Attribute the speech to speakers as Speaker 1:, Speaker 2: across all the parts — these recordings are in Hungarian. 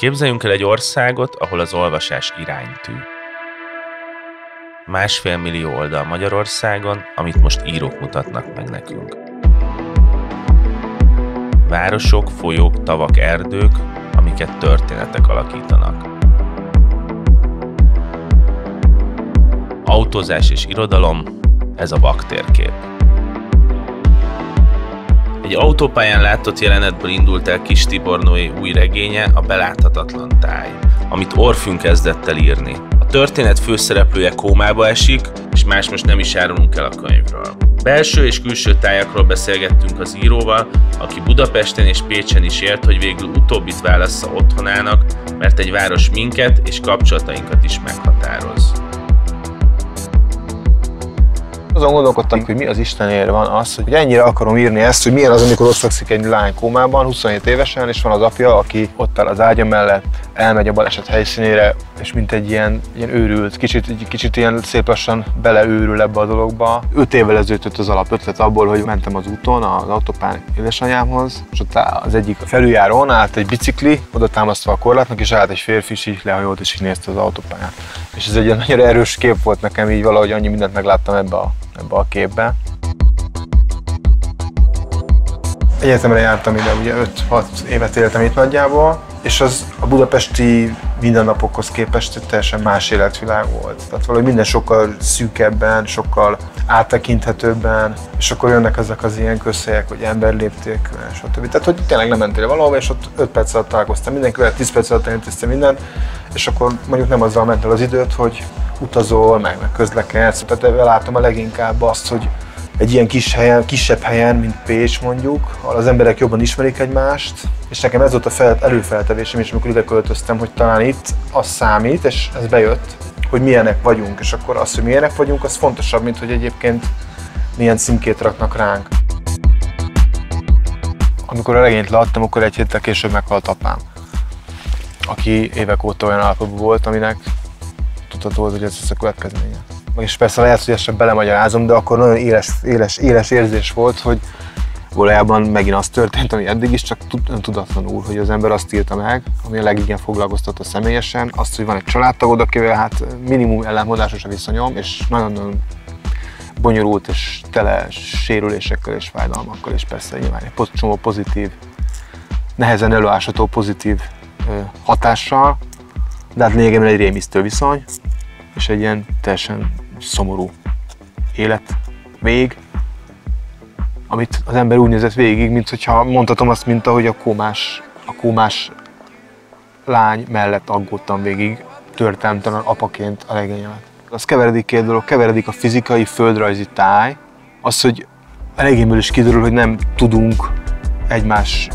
Speaker 1: Képzeljünk el egy országot, ahol az olvasás iránytű. Másfél millió oldal Magyarországon, amit most írók mutatnak meg nekünk. Városok, folyók, tavak, erdők, amiket történetek alakítanak. Autózás és irodalom, ez a baktérkép. Egy autópályán látott jelenetből indult el Kis Tibornói új regénye, a Beláthatatlan táj, amit Orfűn kezdett el írni. A történet főszereplője kómába esik, és más most nem is árulunk el a könyvről. Belső és külső tájakról beszélgettünk az íróval, aki Budapesten és Pécsen is élt, hogy végül utóbbit válassza otthonának, mert egy város minket és kapcsolatainkat is meghatároz.
Speaker 2: Azon gondolkodtam, hogy mi az Istenért van az, hogy ennyire akarom írni ezt, hogy milyen az, amikor ott fekszik egy lány kómában, 27 évesen, és van az apja, aki ott áll az ágya mellett, elmegy a baleset helyszínére, és mint egy ilyen, ilyen őrült, kicsit, kicsit ilyen szép lassan beleőrül ebbe a dologba. 5 évvel ezelőtt az alapötlet abból, hogy mentem az úton az autópán édesanyámhoz, és ott az egyik felüljáron állt egy bicikli, oda támasztva a korlátnak, és állt egy férfi, és így lehajolt, és így nézte az autópályát. És ez egy nagyon erős kép volt nekem, így valahogy annyi mindent megláttam ebbe a ebbe a képbe. Egyetemre jártam ide, ugye 5-6 évet éltem itt nagyjából, és az a budapesti mindennapokhoz képest teljesen más életvilág volt. Tehát valahogy minden sokkal szűkebben, sokkal áttekinthetőbben, és akkor jönnek ezek az ilyen közhelyek, hogy emberlépték, stb. Tehát, hogy tényleg nem mentél valahova, és ott 5 perc alatt találkoztam mindenkivel, 10 perc alatt elintéztem mindent, és akkor mondjuk nem azzal ment el az időt, hogy utazol, meg, meg közlekedsz. Tehát látom a leginkább azt, hogy egy ilyen kis helyen, kisebb helyen, mint Pécs mondjuk, ahol az emberek jobban ismerik egymást, és nekem ez volt a fel, előfeltevésem is, amikor ide költöztem, hogy talán itt az számít, és ez bejött, hogy milyenek vagyunk, és akkor az, hogy milyenek vagyunk, az fontosabb, mint hogy egyébként milyen címkét raknak ránk. Amikor a regényt leadtam, akkor egy héttel később meghalt apám, aki évek óta olyan állapotban volt, aminek tudható hogy ez lesz a következménye. És persze lehet, hogy ezt sem belemagyarázom, de akkor nagyon éles, éles, éles érzés volt, hogy valójában megint az történt, ami eddig is, csak tudatlanul, hogy az ember azt írta meg, ami a legigén foglalkoztatta személyesen, azt, hogy van egy családtagod, akivel hát minimum ellenmondásos a viszonyom, és nagyon-nagyon bonyolult és tele sérülésekkel és fájdalmakkal, és persze nyilván egy csomó pozitív, nehezen előásható pozitív hatással, de hát lényegében egy rémisztő viszony, és egy ilyen teljesen szomorú élet vég, amit az ember úgy nézett végig, mint hogyha mondhatom azt, mint ahogy a kómás, a kómás lány mellett aggódtam végig, történelmtelen apaként a regényemet. Az keveredik két dolog, keveredik a fizikai, földrajzi táj, az, hogy a regényből is kiderül, hogy nem tudunk egymás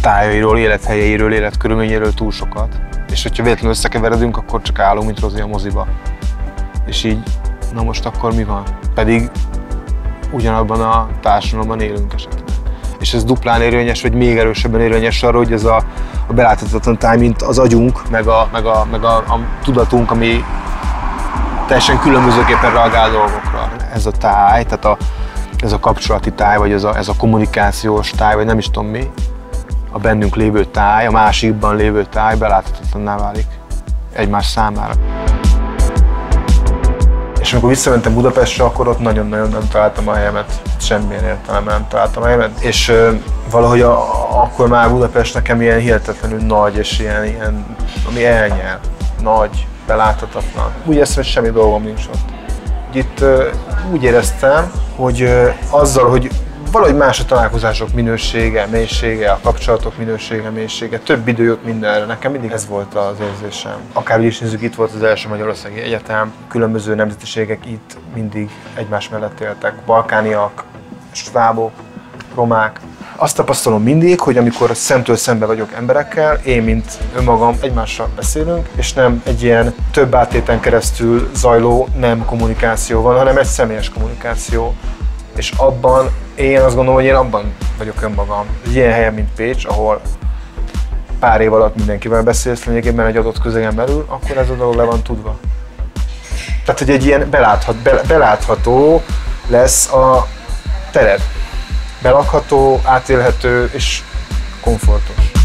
Speaker 2: tájairól, élethelyeiről, életkörülményéről túl sokat. És hogyha véletlenül összekeveredünk, akkor csak állunk, mint Rozi a moziba. És így, na most akkor mi van? Pedig ugyanabban a társadalomban élünk esetleg. És ez duplán érvényes, vagy még erősebben érvényes arra, hogy ez a, a beláthatatlan táj, mint az agyunk, meg a, meg a, meg a, a tudatunk, ami teljesen különbözőképpen reagál dolgokra. Ez a táj, tehát a, ez a kapcsolati táj, vagy ez a, ez a kommunikációs táj, vagy nem is tudom mi, a bennünk lévő táj, a másikban lévő táj beláthatatlanná válik egymás számára. És amikor visszamentem Budapestre, akkor ott nagyon-nagyon nem találtam a helyemet, semmilyen értelemben nem találtam a helyemet, és ö, valahogy a, akkor már Budapest nekem ilyen hihetetlenül nagy, és ilyen, ilyen ami elnyel, nagy, beláthatatlan. Úgy érzem, hogy semmi dolgom nincs ott. Itt ö, úgy éreztem, hogy ö, azzal, hogy valahogy más a találkozások minősége, mélysége, a kapcsolatok minősége, mélysége, több idő jött mindenre. Nekem mindig ez volt az érzésem. Akár is nézzük, itt volt az első Magyarországi Egyetem, különböző nemzetiségek itt mindig egymás mellett éltek. Balkániak, svábok, romák, azt tapasztalom mindig, hogy amikor szemtől szembe vagyok emberekkel, én, mint önmagam, egymással beszélünk, és nem egy ilyen több áttéten keresztül zajló nem kommunikáció van, hanem egy személyes kommunikáció. És abban én azt gondolom, hogy én abban vagyok önmagam. Egy ilyen helyen, mint Pécs, ahol pár év alatt mindenkivel beszélsz, lényegében egy adott közegen belül, akkor ez a dolog le van tudva. Tehát, hogy egy ilyen beláthat, be, belátható lesz a tered. Belakható, átélhető és komfortos.